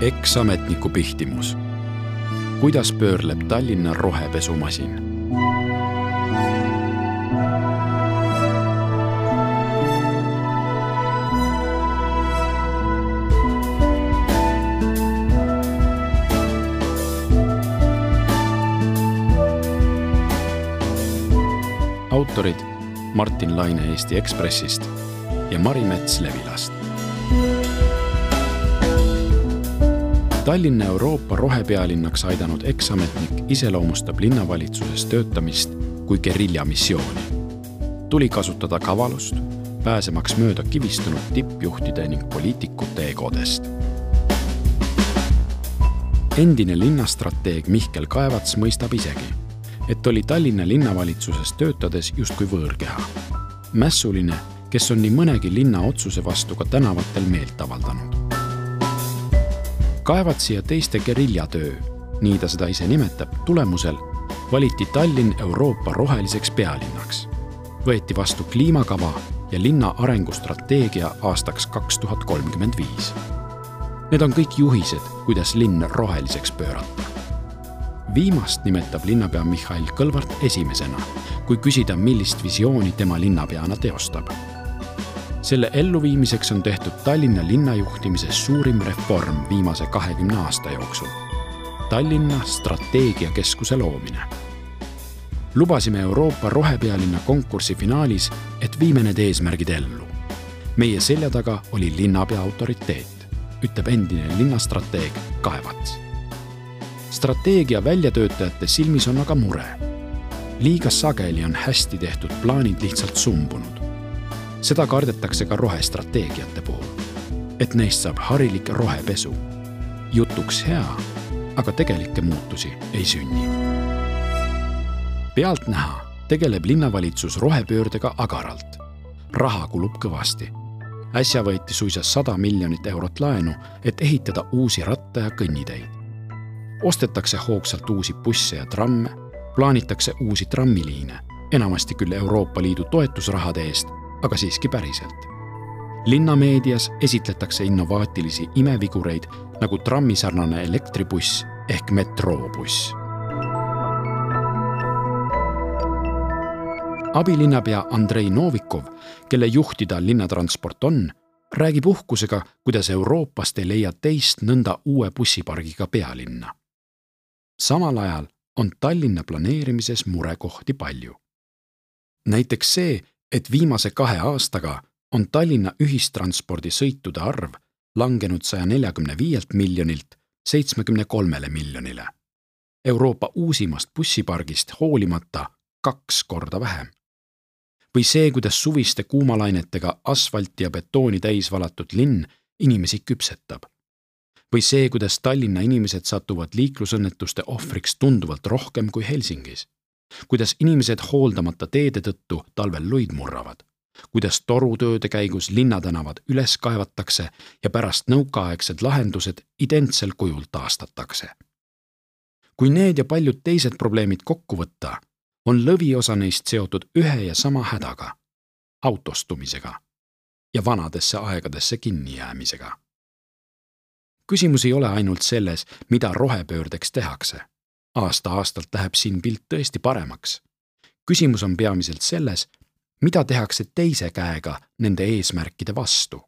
eksametniku pihtimus. kuidas pöörleb Tallinna rohepesumasin? autorid Martin Laine Eesti Ekspressist ja Mari Mets Levilast. Tallinna Euroopa rohepealinnaks aidanud eksametnik iseloomustab linnavalitsuses töötamist kui geriljamissiooni. tuli kasutada kavalust, pääsemaks mööda kivistunud tippjuhtide ning poliitikute egodest. endine linnastrateeg Mihkel Kaevats mõistab isegi, et oli Tallinna linnavalitsuses töötades justkui võõrkeha. mässuline, kes on nii mõnegi linna otsuse vastu ka tänavatel meelt avaldanud Kaevatsi ja teiste geriljatöö, nii ta seda ise nimetab, tulemusel valiti Tallinn Euroopa roheliseks pealinnaks. võeti vastu kliimakava ja linna arengustrateegia aastaks kaks tuhat kolmkümmend viis. Need on kõik juhised, kuidas linn roheliseks pöörata. viimast nimetab linnapea Mihhail Kõlvart esimesena, kui küsida, millist visiooni tema linnapeana teostab selle elluviimiseks on tehtud Tallinna linnajuhtimises suurim reform viimase kahekümne aasta jooksul. Tallinna strateegiakeskuse loomine. lubasime Euroopa rohepealinna konkursi finaalis, et viime need eesmärgid ellu. meie selja taga oli linnapea autoriteet, ütleb endine linnastrateeg Kaevats. strateegia väljatöötajate silmis on aga mure. liiga sageli on hästi tehtud plaanid lihtsalt sumbunud seda kardetakse ka rohestrateegiate puhul. et neist saab harilik rohepesu. jutuks hea, aga tegelikke muutusi ei sünni. pealtnäha tegeleb linnavalitsus rohepöördega agaralt. raha kulub kõvasti. äsja võeti suisa sada miljonit eurot laenu, et ehitada uusi ratta- ja kõnniteid. ostetakse hoogsalt uusi busse ja tramme, plaanitakse uusi trammiliine, enamasti küll Euroopa Liidu toetusrahade eest aga siiski päriselt. linnameedias esitletakse innovaatilisi imevigureid nagu trammisarnane elektribuss ehk metroobuss. abilinnapea Andrei Novikov, kelle juhtida linnatransport on, räägib uhkusega, kuidas Euroopast ei leia teist nõnda uue bussipargiga pealinna. samal ajal on Tallinna planeerimises murekohti palju. näiteks see, et viimase kahe aastaga on Tallinna ühistranspordisõitude arv langenud saja neljakümne viielt miljonilt seitsmekümne kolmele miljonile. Euroopa uusimast bussipargist hoolimata kaks korda vähem. või see, kuidas suviste kuumalainetega asfalti ja betooni täis valatud linn inimesi küpsetab. või see, kuidas Tallinna inimesed satuvad liiklusõnnetuste ohvriks tunduvalt rohkem kui Helsingis kuidas inimesed hooldamata teede tõttu talvel luid murravad, kuidas torutööde käigus linnatänavad üles kaevatakse ja pärast nõukaaegsed lahendused identsel kujul taastatakse. kui need ja paljud teised probleemid kokku võtta, on lõviosa neist seotud ühe ja sama hädaga, autostumisega ja vanadesse aegadesse kinnijäämisega. küsimus ei ole ainult selles, mida rohepöördeks tehakse aasta-aastalt läheb siin pilt tõesti paremaks. küsimus on peamiselt selles, mida tehakse teise käega nende eesmärkide vastu,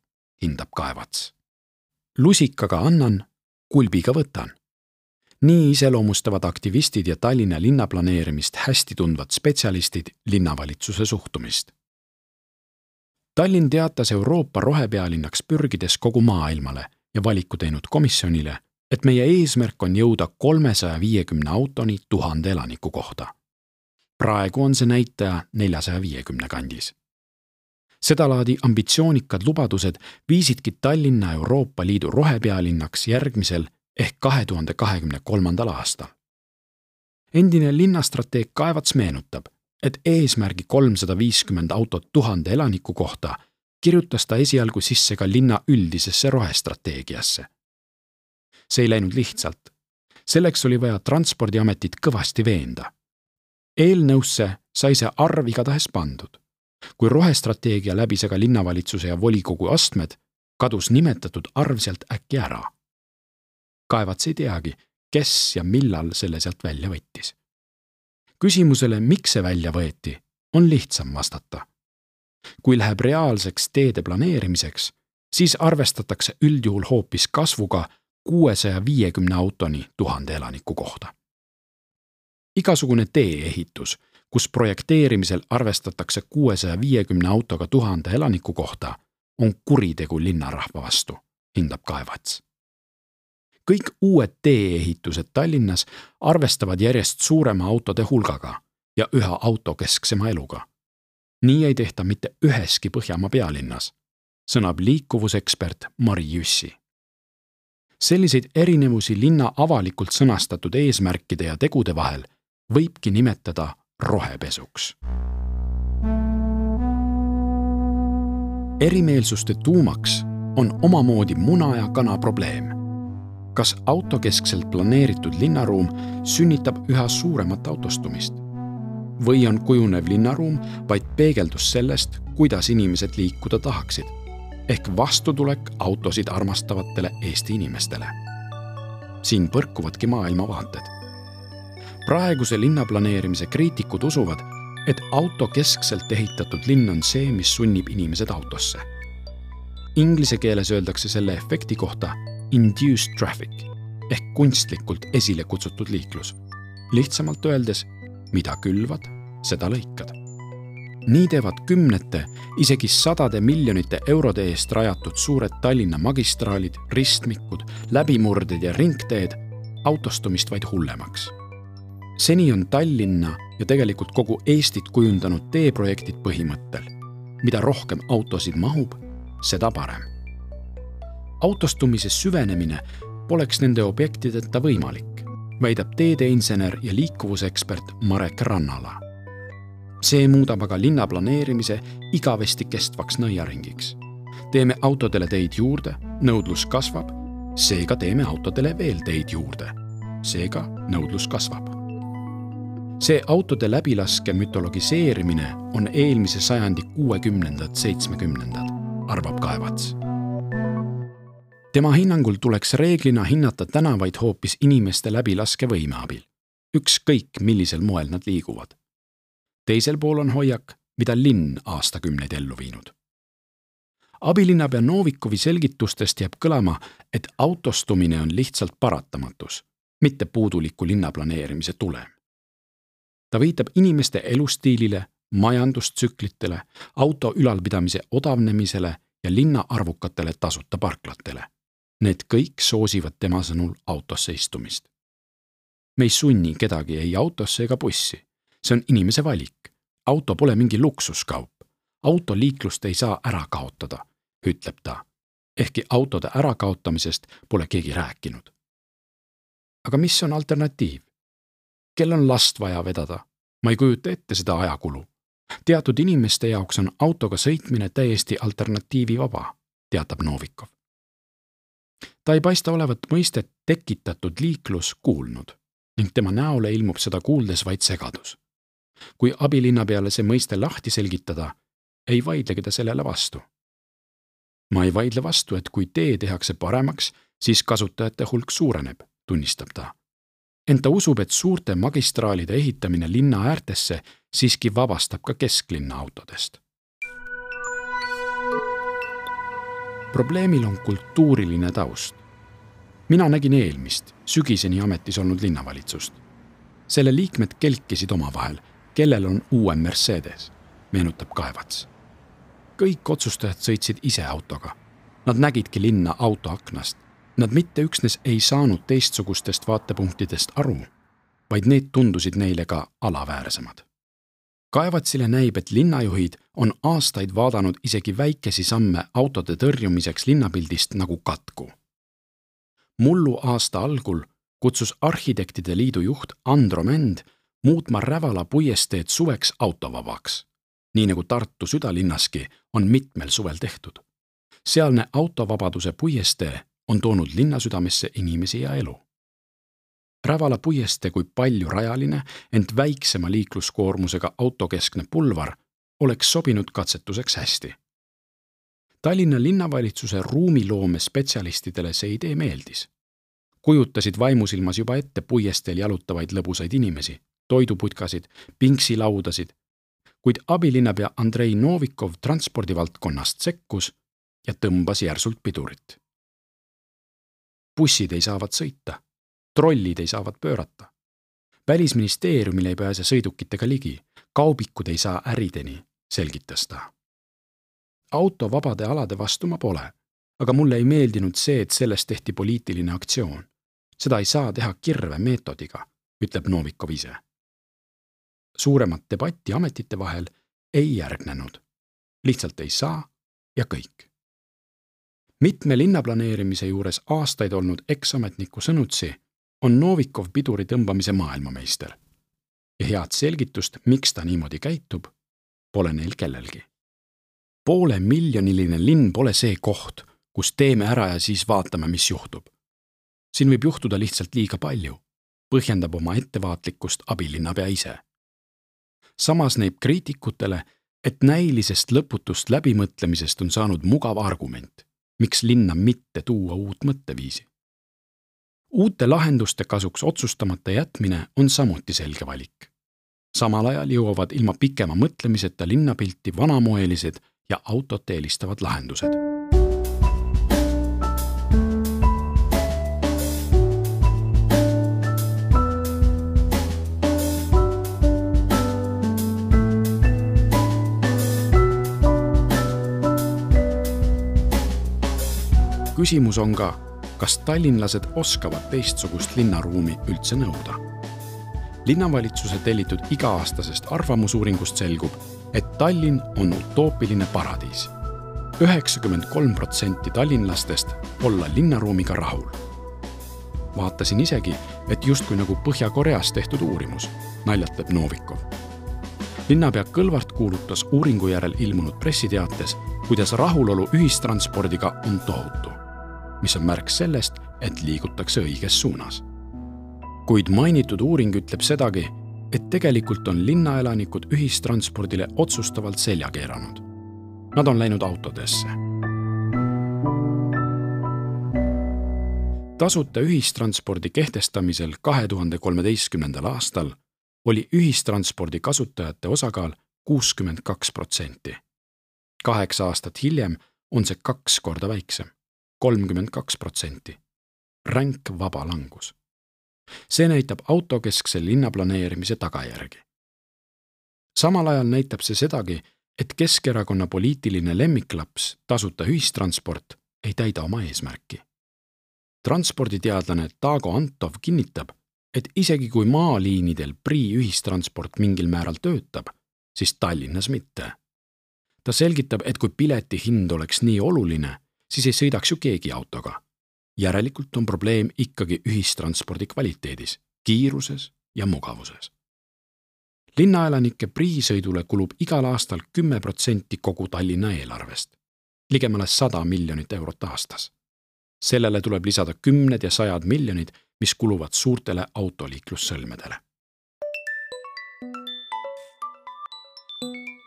hindab Kaevats. lusikaga annan, kulbiga võtan. nii iseloomustavad aktivistid ja Tallinna linnaplaneerimist hästi tundvad spetsialistid linnavalitsuse suhtumist. Tallinn teatas Euroopa rohepealinnaks pürgides kogu maailmale ja valiku teinud komisjonile et meie eesmärk on jõuda kolmesaja viiekümne autoni tuhande elaniku kohta. praegu on see näitaja neljasaja viiekümne kandis. sedalaadi ambitsioonikad lubadused viisidki Tallinna Euroopa Liidu rohepealinnaks järgmisel ehk kahe tuhande kahekümne kolmandal aastal. endine linnastrateeg Kaevats meenutab, et eesmärgi kolmsada viiskümmend autot tuhande elaniku kohta kirjutas ta esialgu sisse ka linna üldisesse rohestrateegiasse see ei läinud lihtsalt. selleks oli vaja Transpordiametit kõvasti veenda. eelnõusse sai see arv igatahes pandud. kui rohestrateegia läbis aga linnavalitsuse ja volikogu astmed, kadus nimetatud arv sealt äkki ära. Kaevats ei teagi, kes ja millal selle sealt välja võttis. küsimusele, miks see välja võeti, on lihtsam vastata. kui läheb reaalseks teede planeerimiseks, siis arvestatakse üldjuhul hoopis kasvuga kuuesaja viiekümne autoni tuhande elaniku kohta. igasugune tee-ehitus, kus projekteerimisel arvestatakse kuuesaja viiekümne autoga tuhande elaniku kohta, on kuritegu linnarahva vastu, hindab Kaevats kõik uued tee-ehitused Tallinnas arvestavad järjest suurema autode hulgaga ja üha autokesksema eluga. nii ei tehta mitte üheski Põhjamaa pealinnas, sõnab liikuvusekspert Mari Jüssi. Selliseid erinevusi linna avalikult sõnastatud eesmärkide ja tegude vahel võibki nimetada rohepesuks. erimeelsuste tuumaks on omamoodi muna ja kana probleem kas autokeskselt planeeritud linnaruum sünnitab üha suuremat autostumist? või on kujunev linnaruum vaid peegeldus sellest, kuidas inimesed liikuda tahaksid? Ehk vastutulek autosid armastavatele Eesti inimestele. siin põrkuvadki maailmavaated. praeguse linnaplaneerimise kriitikud usuvad, et autokeskselt ehitatud linn on see, mis sunnib inimesed autosse. Inglise keeles öeldakse selle efekti kohta induced traffic ehk kunstlikult esile kutsutud liiklus. lihtsamalt öeldes, mida külvad, seda lõikad. Nii teevad kümnete, isegi sadade miljonite eurode eest rajatud suured Tallinna magistraalid, ristmikud, läbimurded ja ringteed autostumist vaid hullemaks. seni on Tallinna ja tegelikult kogu Eestit kujundanud teeprojektid põhimõttel, mida rohkem autosid mahub, seda parem autostumise süvenemine poleks nende objektideta võimalik, väidab teedeinsener ja liikuvusekspert Marek Rannala. See muudab aga linna planeerimise igavesti kestvaks nõiaringiks. teeme autodele teid juurde, nõudlus kasvab, seega teeme autodele veel teid juurde, seega nõudlus kasvab. See autode läbilaske mütologiseerimine on eelmise sajandi kuuekümnendad, seitsmekümnendad, arvab Kaevats. Tema hinnangul tuleks reeglina hinnata tänavaid hoopis inimeste läbilaskevõime abil, ükskõik millisel moel nad liiguvad. Teisel pool on hoiak, mida linn aastakümneid ellu viinud. abilinnapea Novikovi selgitustest jääb kõlama, et autostumine on lihtsalt paratamatus, mitte puuduliku linnaplaneerimise tulem. ta viitab inimeste elustiilile, majandustsüklitele, auto ülalpidamise odavnemisele ja linna arvukatele tasuta parklatele Need kõik soosivad tema sõnul autosse istumist. me ei sunni kedagi ei autosse ega bussi. See on inimese valik. auto pole mingi luksuskaup. autoliiklust ei saa ära kaotada, ütleb ta. ehkki autode ärakaotamisest pole keegi rääkinud. aga mis on alternatiiv? kel on last vaja vedada? ma ei kujuta ette seda ajakulu. teatud inimeste jaoks on autoga sõitmine täiesti alternatiivivaba, teatab Novikov ta ei paista olevat mõistet tekitatud liiklus kuulnud ning tema näole ilmub seda kuuldes vaid segadus. Kui abilinnapeale see mõiste lahti selgitada, ei vaidlegi ta sellele vastu. ma ei vaidle vastu, et kui tee tehakse paremaks, siis kasutajate hulk suureneb, tunnistab ta. ent ta usub, et suurte magistraalide ehitamine linna äärtesse siiski vabastab ka kesklinna autodest probleemil on kultuuriline taust. mina nägin eelmist, sügiseni ametis olnud linnavalitsust. selle liikmed kelkisid omavahel, kellel on uuem Mercedes, meenutab Kaevats. kõik otsustajad sõitsid ise autoga. Nad nägidki linna autoaknast. Nad mitte üksnes ei saanud teistsugustest vaatepunktidest aru, vaid need tundusid neile ka alaväärsemad kaevatsile näib, et linnajuhid on aastaid vaadanud isegi väikesi samme autode tõrjumiseks linnapildist nagu katku. mullu aasta algul kutsus Arhitektide Liidu juht Andro Mänd muutma Rävala puiesteed suveks autovabaks, nii nagu Tartu südalinnaski on mitmel suvel tehtud. sealne autovabaduse puiestee on toonud linnasüdamesse inimesi ja elu Rävala puiestee kui paljurajaline, ent väiksema liikluskoormusega autokeskne pulvar oleks sobinud katsetuseks hästi. Tallinna linnavalitsuse ruumiloome spetsialistidele see idee meeldis. kujutasid vaimusilmas juba ette puiesteel jalutavaid lõbusaid inimesi, toiduputkasid, pinksilaudasid, kuid abilinnapea Andrei Novikov transpordivaldkonnast sekkus ja tõmbas järsult pidurit. bussid ei saavat sõita, trollid ei saavat pöörata. välisministeeriumile ei pääse sõidukitega ligi, kaubikud ei saa ärideni, selgitas ta. auto vabade alade vastu ma pole, aga mulle ei meeldinud see, et sellest tehti poliitiline aktsioon. seda ei saa teha kirve meetodiga, ütleb Novikov ise suuremat debatti ametite vahel ei järgnenud. lihtsalt ei saa ja kõik. mitme linnaplaneerimise juures aastaid olnud eksametniku sõnutsi on Novikov piduri tõmbamise maailmameister. ja head selgitust, miks ta niimoodi käitub, pole neil kellelgi. poolemiljoniline linn pole see koht, kus teeme ära ja siis vaatame, mis juhtub. siin võib juhtuda lihtsalt liiga palju, põhjendab oma ettevaatlikkust abilinnapea ise samas näib kriitikutele, et näilisest lõputust läbimõtlemisest on saanud mugav argument, miks linna mitte tuua uut mõtteviisi. uute lahenduste kasuks otsustamata jätmine on samuti selge valik. samal ajal jõuavad ilma pikema mõtlemiseta linnapilti vanamoelised ja autot eelistavad lahendused küsimus on ka, kas tallinlased oskavad teistsugust linnaruumi üldse nõuda. linnavalitsuse tellitud iga-aastasest arvamusuuringust selgub, et Tallinn on utoopiline paradiis. üheksakümmend kolm protsenti tallinlastest olla linnaruumiga rahul. vaatasin isegi, et justkui nagu Põhja-Koreas tehtud uurimus, naljatleb Novikov linnapea Kõlvart kuulutas uuringu järel ilmunud pressiteates, kuidas rahulolu ühistranspordiga on tohutu mis on märk sellest, et liigutakse õiges suunas. kuid mainitud uuring ütleb sedagi, et tegelikult on linnaelanikud ühistranspordile otsustavalt selja keeranud. Nad on läinud autodesse. tasuta ühistranspordi kehtestamisel kahe tuhande kolmeteistkümnendal aastal oli ühistranspordi kasutajate osakaal kuuskümmend kaks protsenti. kaheksa aastat hiljem on see kaks korda väiksem kolmkümmend kaks protsenti. ränk vaba langus. see näitab autokeskse linnaplaneerimise tagajärgi. samal ajal näitab see sedagi, et Keskerakonna poliitiline lemmiklaps, tasuta ühistransport, ei täida oma eesmärki. transporditeadlane Taago Antov kinnitab, et isegi kui maaliinidel Prii ühistransport mingil määral töötab, siis Tallinnas mitte. ta selgitab, et kui pileti hind oleks nii oluline siis ei sõidaks ju keegi autoga. järelikult on probleem ikkagi ühistranspordi kvaliteedis, kiiruses ja mugavuses. linnaelanike priisõidule kulub igal aastal kümme protsenti kogu Tallinna eelarvest, ligemale sada miljonit eurot aastas. sellele tuleb lisada kümned ja sajad miljonid, mis kuluvad suurtele autoliiklussõlmedele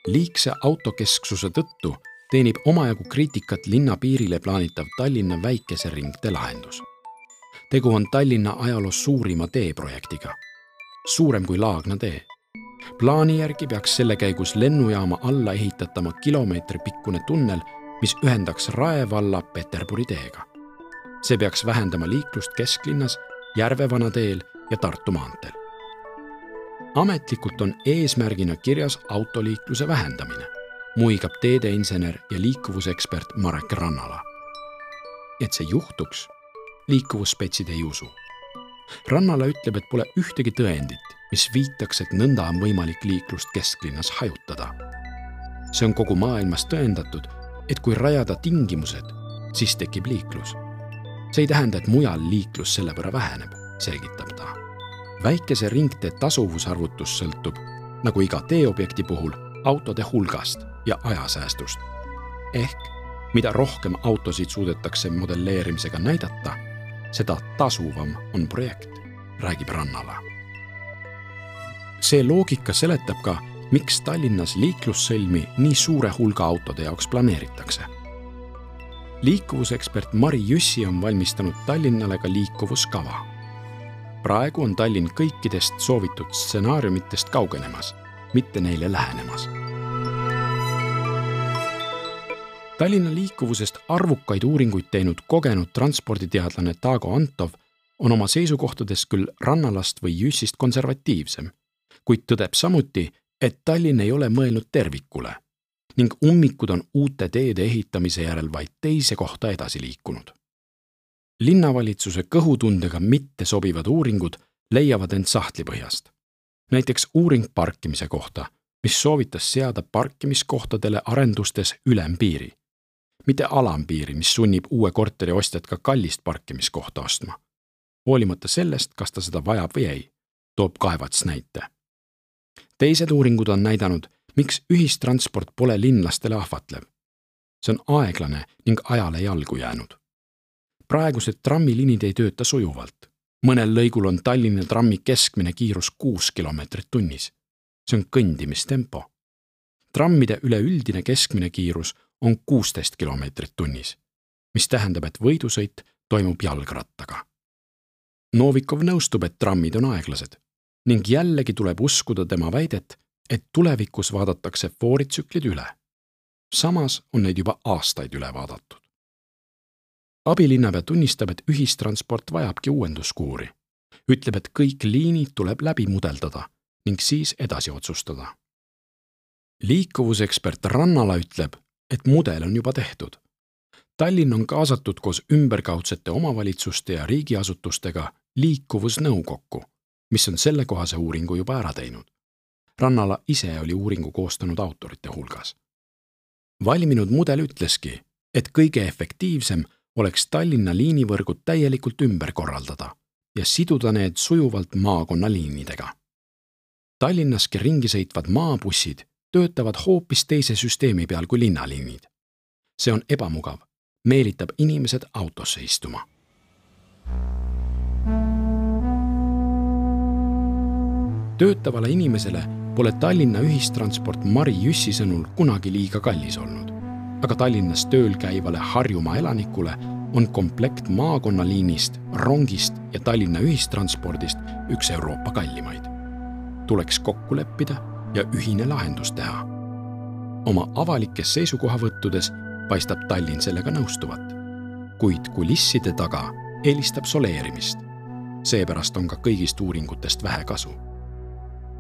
liigse autokesksuse tõttu teenib omajagu kriitikat linna piirile plaanitav Tallinna väikese ringtee lahendus. tegu on Tallinna ajaloos suurima teeprojektiga, suurem kui Laagna tee. plaani järgi peaks selle käigus lennujaama alla ehitatama kilomeetri pikkune tunnel, mis ühendaks Rae valla Peterburi teega. see peaks vähendama liiklust kesklinnas, Järvevana teel ja Tartu maanteel. ametlikult on eesmärgina kirjas autoliikluse vähendamine muigab teedeinsener ja liikuvusekspert Marek Rannala. et see juhtuks, liikuvuspetsid ei usu. Rannala ütleb, et pole ühtegi tõendit, mis viitaks, et nõnda on võimalik liiklust kesklinnas hajutada. see on kogu maailmas tõendatud, et kui rajada tingimused, siis tekib liiklus. see ei tähenda, et mujal liiklus selle võrra väheneb, selgitab ta. väikese ringtee tasuvusarvutus sõltub, nagu iga teeobjekti puhul, autode hulgast ja ajasäästust. ehk mida rohkem autosid suudetakse modelleerimisega näidata, seda tasuvam on projekt, räägib Rannala. see loogika seletab ka, miks Tallinnas liiklussõlmi nii suure hulga autode jaoks planeeritakse. liikuvusekspert Mari Jüssi on valmistanud Tallinnale ka liikuvuskava. praegu on Tallinn kõikidest soovitud stsenaariumitest kaugenemas, mitte neile lähenemas. Tallinna liikuvusest arvukaid uuringuid teinud kogenud transporditeadlane Taago Antov on oma seisukohtades küll rannalast või Jüssist konservatiivsem, kuid tõdeb samuti, et Tallinn ei ole mõelnud tervikule ning ummikud on uute teede ehitamise järel vaid teise kohta edasi liikunud. linnavalitsuse kõhutundega mitte sobivad uuringud leiavad end sahtlipõhjast. näiteks uuring parkimise kohta, mis soovitas seada parkimiskohtadele arendustes ülempiiri, mitte alampiiri, mis sunnib uue korteri ostjat ka kallist parkimiskohta ostma. hoolimata sellest, kas ta seda vajab või ei, toob Kaevats näite. teised uuringud on näidanud miks ühistransport pole linlastele ahvatlev? see on aeglane ning ajale jalgu jäänud. praegused trammiliinid ei tööta sujuvalt. mõnel lõigul on Tallinna trammi keskmine kiirus kuus kilomeetrit tunnis. see on kõndimistempo. trammide üleüldine keskmine kiirus on kuusteist kilomeetrit tunnis, mis tähendab, et võidusõit toimub jalgrattaga. Novikov nõustub, et trammid on aeglased ning jällegi tuleb uskuda tema väidet, et tulevikus vaadatakse fooritsüklid üle. samas on neid juba aastaid üle vaadatud. abilinnapea tunnistab, et ühistransport vajabki uuenduskuuri. ütleb, et kõik liinid tuleb läbi mudeldada ning siis edasi otsustada. liikuvusekspert Rannala ütleb, et mudel on juba tehtud. Tallinn on kaasatud koos ümberkaudsete omavalitsuste ja riigiasutustega liikuvusnõukokku, mis on sellekohase uuringu juba ära teinud Rannala ise oli uuringu koostanud autorite hulgas. valminud mudel ütleski, et kõige efektiivsem oleks Tallinna liinivõrgud täielikult ümber korraldada ja siduda need sujuvalt maakonnaliinidega. Tallinnaski ringi sõitvad maabussid töötavad hoopis teise süsteemi peal kui linnaliinid. see on ebamugav, meelitab inimesed autosse istuma. töötavale inimesele pole Tallinna ühistransport Mari Jüssi sõnul kunagi liiga kallis olnud. aga Tallinnas tööl käivale Harjumaa elanikule on komplekt maakonnaliinist, rongist ja Tallinna ühistranspordist üks Euroopa kallimaid. tuleks kokku leppida ja ühine lahendus teha. oma avalikes seisukohavõttudes paistab Tallinn sellega nõustuvat. kuid kulisside taga eelistab soleerimist. seepärast on ka kõigist uuringutest vähe kasu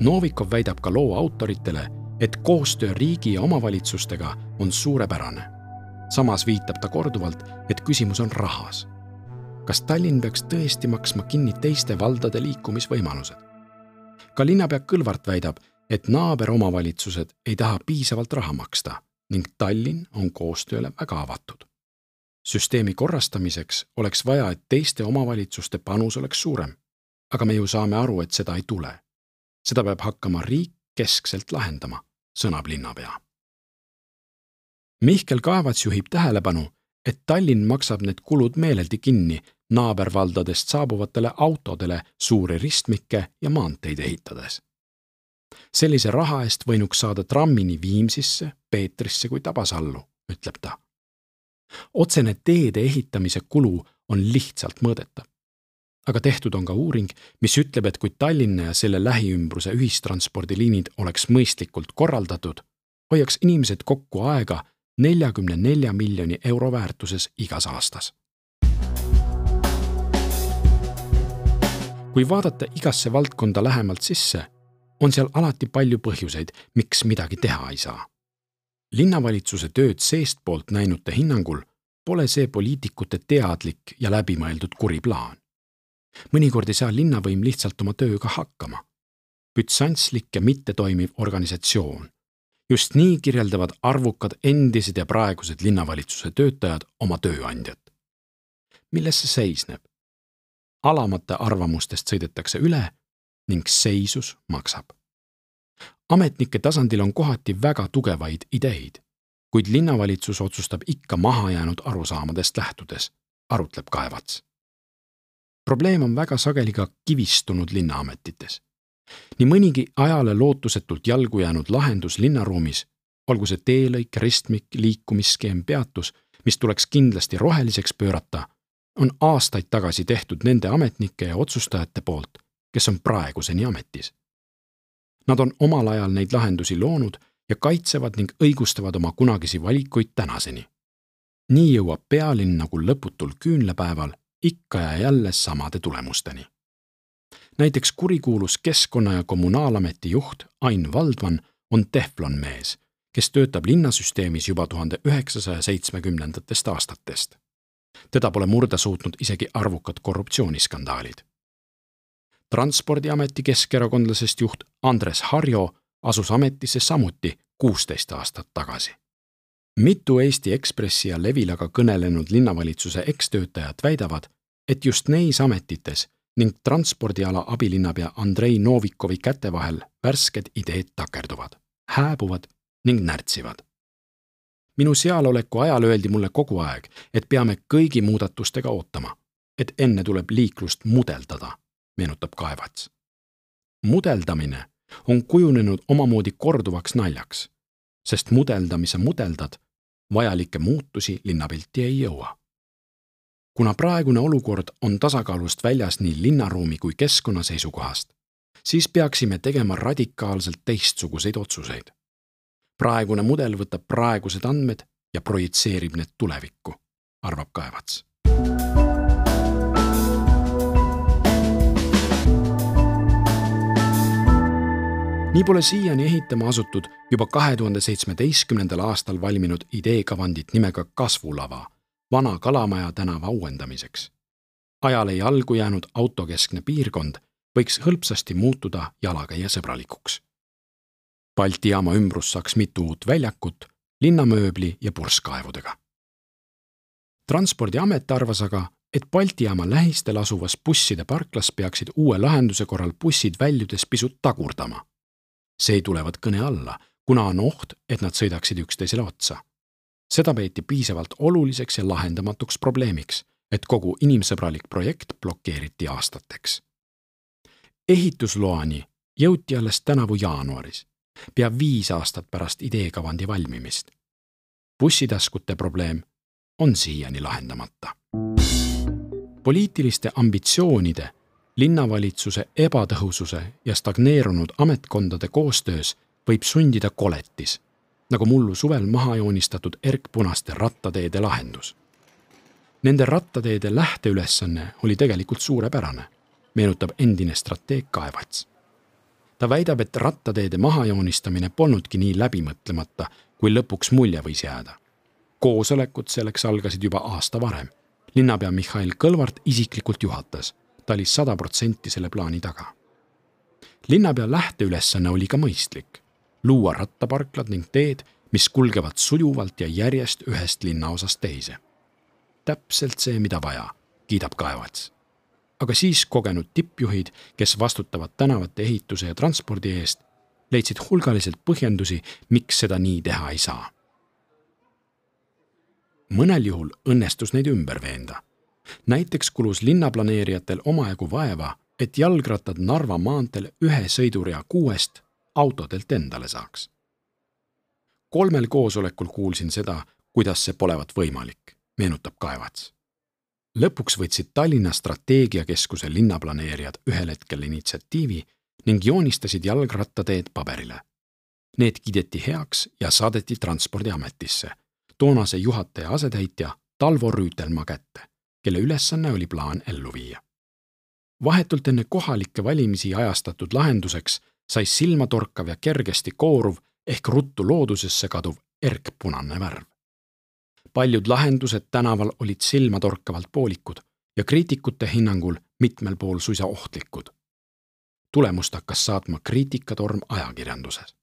Novikov väidab ka loo autoritele, et koostöö riigi ja omavalitsustega on suurepärane. samas viitab ta korduvalt, et küsimus on rahas. kas Tallinn peaks tõesti maksma kinni teiste valdade liikumisvõimalused? ka linnapea Kõlvart väidab, et naaberomavalitsused ei taha piisavalt raha maksta ning Tallinn on koostööle väga avatud. süsteemi korrastamiseks oleks vaja, et teiste omavalitsuste panus oleks suurem. aga me ju saame aru, et seda ei tule seda peab hakkama riik keskselt lahendama, sõnab linnapea. Mihkel Kaevats juhib tähelepanu, et Tallinn maksab need kulud meeleldi kinni naabervaldadest saabuvatele autodele suuri ristmikke ja maanteid ehitades. Sellise raha eest võinuks saada trammi nii Viimsisse, Peetrisse kui Tabasallu, ütleb ta. otsene teede ehitamise kulu on lihtsalt mõõdetav aga tehtud on ka uuring, mis ütleb, et kui Tallinna ja selle lähiümbruse ühistranspordiliinid oleks mõistlikult korraldatud, hoiaks inimesed kokku aega neljakümne nelja miljoni euro väärtuses igas aastas. kui vaadata igasse valdkonda lähemalt sisse, on seal alati palju põhjuseid, miks midagi teha ei saa. linnavalitsuse tööd seestpoolt näinute hinnangul pole see poliitikute teadlik ja läbimõeldud kuri plaan mõnikord ei saa linnavõim lihtsalt oma tööga hakkama. bütsantslik ja mittetoimiv organisatsioon. just nii kirjeldavad arvukad endised ja praegused linnavalitsuse töötajad oma tööandjat. milles see seisneb? alamate arvamustest sõidetakse üle ning seisus maksab. ametnike tasandil on kohati väga tugevaid ideid, kuid linnavalitsus otsustab ikka mahajäänud arusaamadest lähtudes, arutleb Kaevats probleem on väga sageli ka kivistunud linnaametites. nii mõnigi ajale lootusetult jalgu jäänud lahendus linnaruumis, olgu see teelõik, ristmik, liikumisskeem, peatus, mis tuleks kindlasti roheliseks pöörata, on aastaid tagasi tehtud nende ametnike ja otsustajate poolt, kes on praeguseni ametis. Nad on omal ajal neid lahendusi loonud ja kaitsevad ning õigustavad oma kunagisi valikuid tänaseni. nii jõuab pealinn nagu lõputul küünlapäeval ikka ja jälle samade tulemusteni. näiteks kurikuulus Keskkonna- ja Kommunaalameti juht Ain Valdman on teflonmees, kes töötab linnasüsteemis juba tuhande üheksasaja seitsmekümnendatest aastatest. teda pole murda suutnud isegi arvukad korruptsiooniskandaalid. Transpordiameti keskerakondlasest juht Andres Harjo asus ametisse samuti kuusteist aastat tagasi. mitu Eesti Ekspressi ja Levilaga kõnelenud linnavalitsuse ekstöötajat väidavad, et just neis ametites ning transpordiala abilinnapea Andrei Novikovi käte vahel värsked ideed takerduvad, hääbuvad ning närtsivad. minu sealoleku ajal öeldi mulle kogu aeg, et peame kõigi muudatustega ootama, et enne tuleb liiklust mudeldada, meenutab Kaevats. mudeldamine on kujunenud omamoodi korduvaks naljaks, sest mudeldamise mudeldad vajalikke muutusi linnapilti ei jõua. kuna praegune olukord on tasakaalust väljas nii linnaruumi kui keskkonna seisukohast, siis peaksime tegema radikaalselt teistsuguseid otsuseid. praegune mudel võtab praegused andmed ja projitseerib need tulevikku, arvab Kaevats nii pole siiani ehitama asutud juba kahe tuhande seitsmeteistkümnendal aastal valminud ideekavandit nimega Kasvulava vana Kalamaja tänava uuendamiseks. ajale jalgu jäänud autokeskne piirkond võiks hõlpsasti muutuda jalakäijasõbralikuks. Balti jaama ümbrus saaks mitu uut väljakut linnamööbli ja purskkaevudega. transpordiamet arvas aga, et Balti jaama lähistel asuvas busside parklas peaksid uue lahenduse korral bussid väljudes pisut tagurdama see tulevad kõne alla, kuna on oht, et nad sõidaksid üksteisele otsa. seda peeti piisavalt oluliseks ja lahendamatuks probleemiks, et kogu inimsõbralik projekt blokeeriti aastateks. ehitusloani jõuti alles tänavu jaanuaris, pea viis aastat pärast ideekavandi valmimist. bussitaskute probleem on siiani lahendamata. poliitiliste ambitsioonide linnavalitsuse ebatõhususe ja stagneerunud ametkondade koostöös võib sundida koletis, nagu mullu suvel maha joonistatud erkpunaste rattateede lahendus. Nende rattateede lähteülesanne oli tegelikult suurepärane, meenutab endine strateeg Kaevats. ta väidab, et rattateede mahajoonistamine polnudki nii läbimõtlemata, kui lõpuks mulje võis jääda. koosolekud selleks algasid juba aasta varem. linnapea Mihhail Kõlvart isiklikult juhatas ta oli sada protsenti selle plaani taga. linnapea lähteülesanne oli ka mõistlik, luua rattaparklad ning teed, mis kulgevad sujuvalt ja järjest ühest linnaosast teise. täpselt see, mida vaja, kiidab Kaevats. aga siis kogenud tippjuhid, kes vastutavad tänavate ehituse ja transpordi eest, leidsid hulgaliselt põhjendusi, miks seda nii teha ei saa. mõnel juhul õnnestus neid ümber veenda näiteks kulus linnaplaneerijatel omajagu vaeva, et jalgrattad Narva maanteel ühe sõidurea kuuest autodelt endale saaks. kolmel koosolekul kuulsin seda, kuidas see polevat võimalik, meenutab Kaevats. lõpuks võtsid Tallinna Strateegiakeskuse linnaplaneerijad ühel hetkel initsiatiivi ning joonistasid jalgrattateed paberile. Need kiideti heaks ja saadeti Transpordiametisse, toonase juhataja asetäitja Talvo Rüütelmaa kätte kelle ülesanne oli plaan ellu viia. vahetult enne kohalikke valimisi ajastatud lahenduseks sai silmatorkav ja kergesti kooruv ehk ruttu loodusesse kaduv erkpunane värv. paljud lahendused tänaval olid silmatorkavalt poolikud ja kriitikute hinnangul mitmel pool suisa ohtlikud. tulemust hakkas saatma kriitikatorm ajakirjanduses.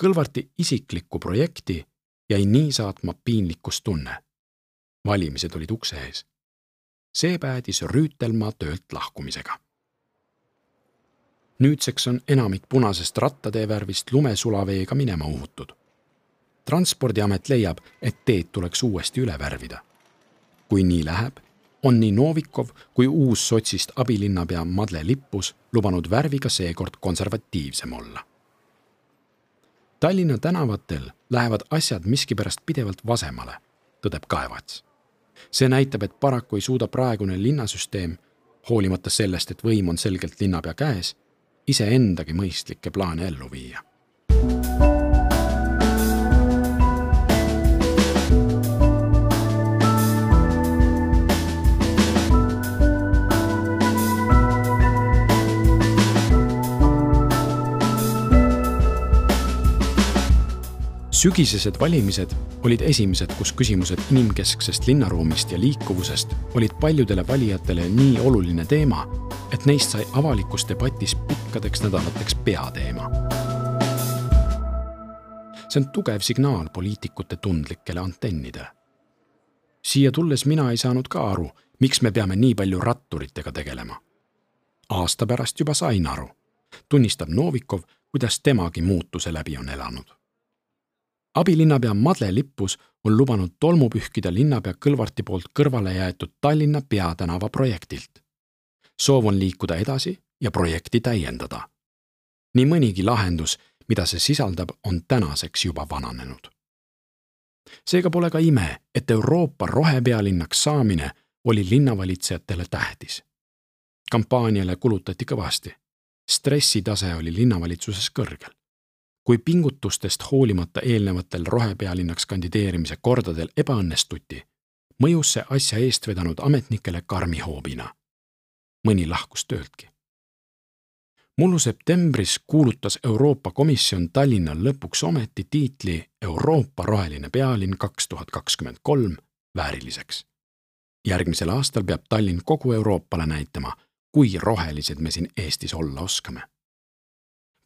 Kõlvarti isiklikku projekti jäi nii saatma piinlikkustunne valimised olid ukse ees. see päädis Rüütelmaa töölt lahkumisega. nüüdseks on enamik punasest rattatee värvist lumesulaveega minema uhutud. transpordiamet leiab, et teed tuleks uuesti üle värvida. kui nii läheb, on nii Novikov kui uus sotsist abilinnapea Madle Lippus lubanud värviga seekord konservatiivsem olla. Tallinna tänavatel lähevad asjad miskipärast pidevalt vasemale tõdeb Kaevats. See näitab, et paraku ei suuda praegune linnasüsteem, hoolimata sellest, et võim on selgelt linnapea käes, iseendagi mõistlikke plaane ellu viia sügisesed valimised olid esimesed, kus küsimused inimkesksest linnaruumist ja liikuvusest olid paljudele valijatele nii oluline teema, et neist sai avalikus debatis pikkadeks nädalateks peateema. see on tugev signaal poliitikute tundlikele antennidele. siia tulles mina ei saanud ka aru, miks me peame nii palju ratturitega tegelema. aasta pärast juba sain aru, tunnistab Novikov, kuidas temagi muutuse läbi on elanud abilinnapea Madle Lippus on lubanud tolmu pühkida linnapea Kõlvarti poolt kõrvale jäetud Tallinna peatänava projektilt. soov on liikuda edasi ja projekti täiendada. nii mõnigi lahendus, mida see sisaldab, on tänaseks juba vananenud. seega pole ka ime, et Euroopa rohepealinnaks saamine oli linnavalitsejatele tähtis. kampaaniale kulutati kõvasti. stressitase oli linnavalitsuses kõrgel kui pingutustest hoolimata eelnevatel rohepealinnaks kandideerimise kordadel ebaõnnestuti, mõjus see asja eest vedanud ametnikele karmi hoobina. mõni lahkus tööltki. mullu septembris kuulutas Euroopa Komisjon Tallinnal lõpuks ometi tiitli Euroopa roheline pealinn kaks tuhat kakskümmend kolm vääriliseks. järgmisel aastal peab Tallinn kogu Euroopale näitama, kui rohelised me siin Eestis olla oskame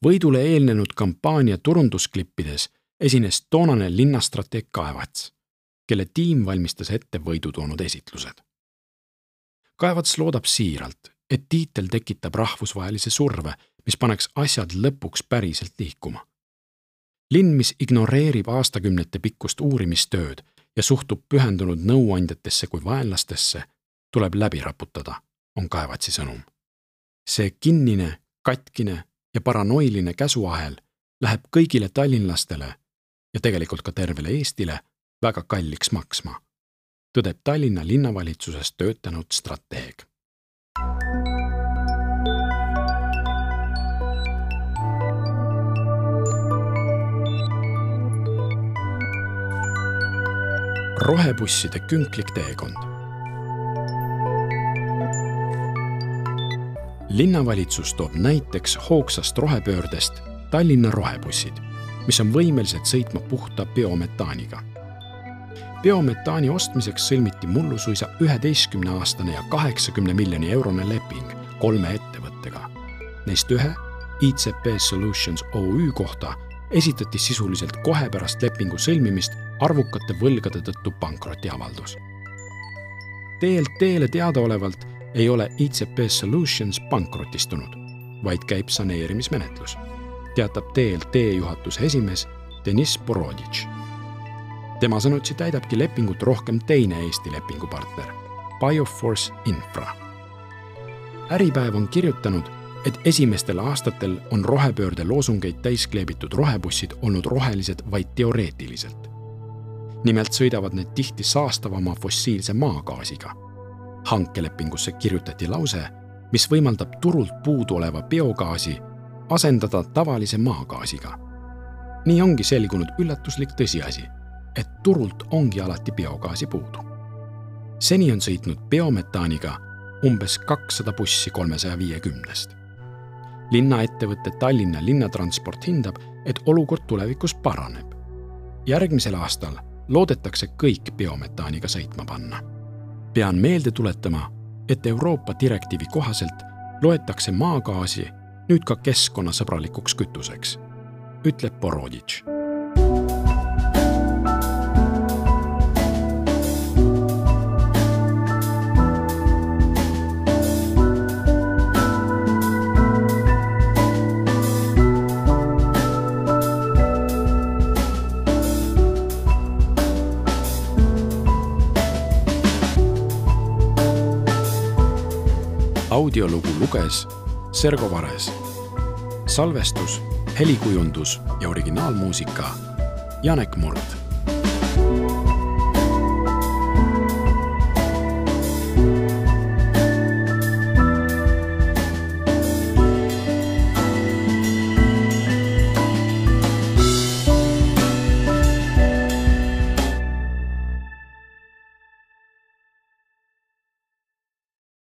võidule eelnenud kampaania turundusklippides esines toonane linnastrateeg Kaevats, kelle tiim valmistas ette võidu toonud esitlused. Kaevats loodab siiralt, et tiitel tekitab rahvusvahelise surve, mis paneks asjad lõpuks päriselt liikuma. linn, mis ignoreerib aastakümnete pikkust uurimistööd ja suhtub pühendunud nõuandjatesse kui vaenlastesse, tuleb läbi raputada, on Kaevatsi sõnum. see kinnine, katkine ja paranoiline käsuahel läheb kõigile tallinlastele ja tegelikult ka tervele Eestile väga kalliks maksma, tõdeb Tallinna linnavalitsuses töötanud strateeg. rohebusside künklik teekond linnavalitsus toob näiteks hoogsast rohepöördest Tallinna rohebussid, mis on võimelised sõitma puhta biometaaniga. biometaani ostmiseks sõlmiti mullu suisa üheteistkümneaastane ja kaheksakümne miljoni eurone leping kolme ettevõttega. Neist ühe, ICP Solutions OÜ kohta esitati sisuliselt kohe pärast lepingu sõlmimist arvukate võlgade tõttu pankrotiavaldus. DLT-le teadaolevalt ei ole ICP Solutions pankrotistunud, vaid käib saneerimismenetlus, teatab DLT juhatuse esimees Deniss Boroditš. tema sõnutsi täidabki lepingut rohkem teine Eesti lepingupartner, Bioforce Infra. äripäev on kirjutanud, et esimestel aastatel on rohepöörde loosungeid täis kleebitud rohebussid olnud rohelised vaid teoreetiliselt. nimelt sõidavad need tihti saastavama fossiilse maagaasiga hankelepingusse kirjutati lause, mis võimaldab turult puuduoleva biogaasi asendada tavalise maagaasiga. nii ongi selgunud üllatuslik tõsiasi, et turult ongi alati biogaasi puudu. seni on sõitnud biometaaniga umbes kakssada bussi kolmesaja viiekümnest. linnaettevõte Tallinna Linnatransport hindab, et olukord tulevikus paraneb. järgmisel aastal loodetakse kõik biometaaniga sõitma panna pean meelde tuletama, et Euroopa direktiivi kohaselt loetakse maagaasi nüüd ka keskkonnasõbralikuks kütuseks, ütleb Boroditš audiolugu luges Sergo Vares. salvestus, helikujundus ja originaalmuusika Janek Murd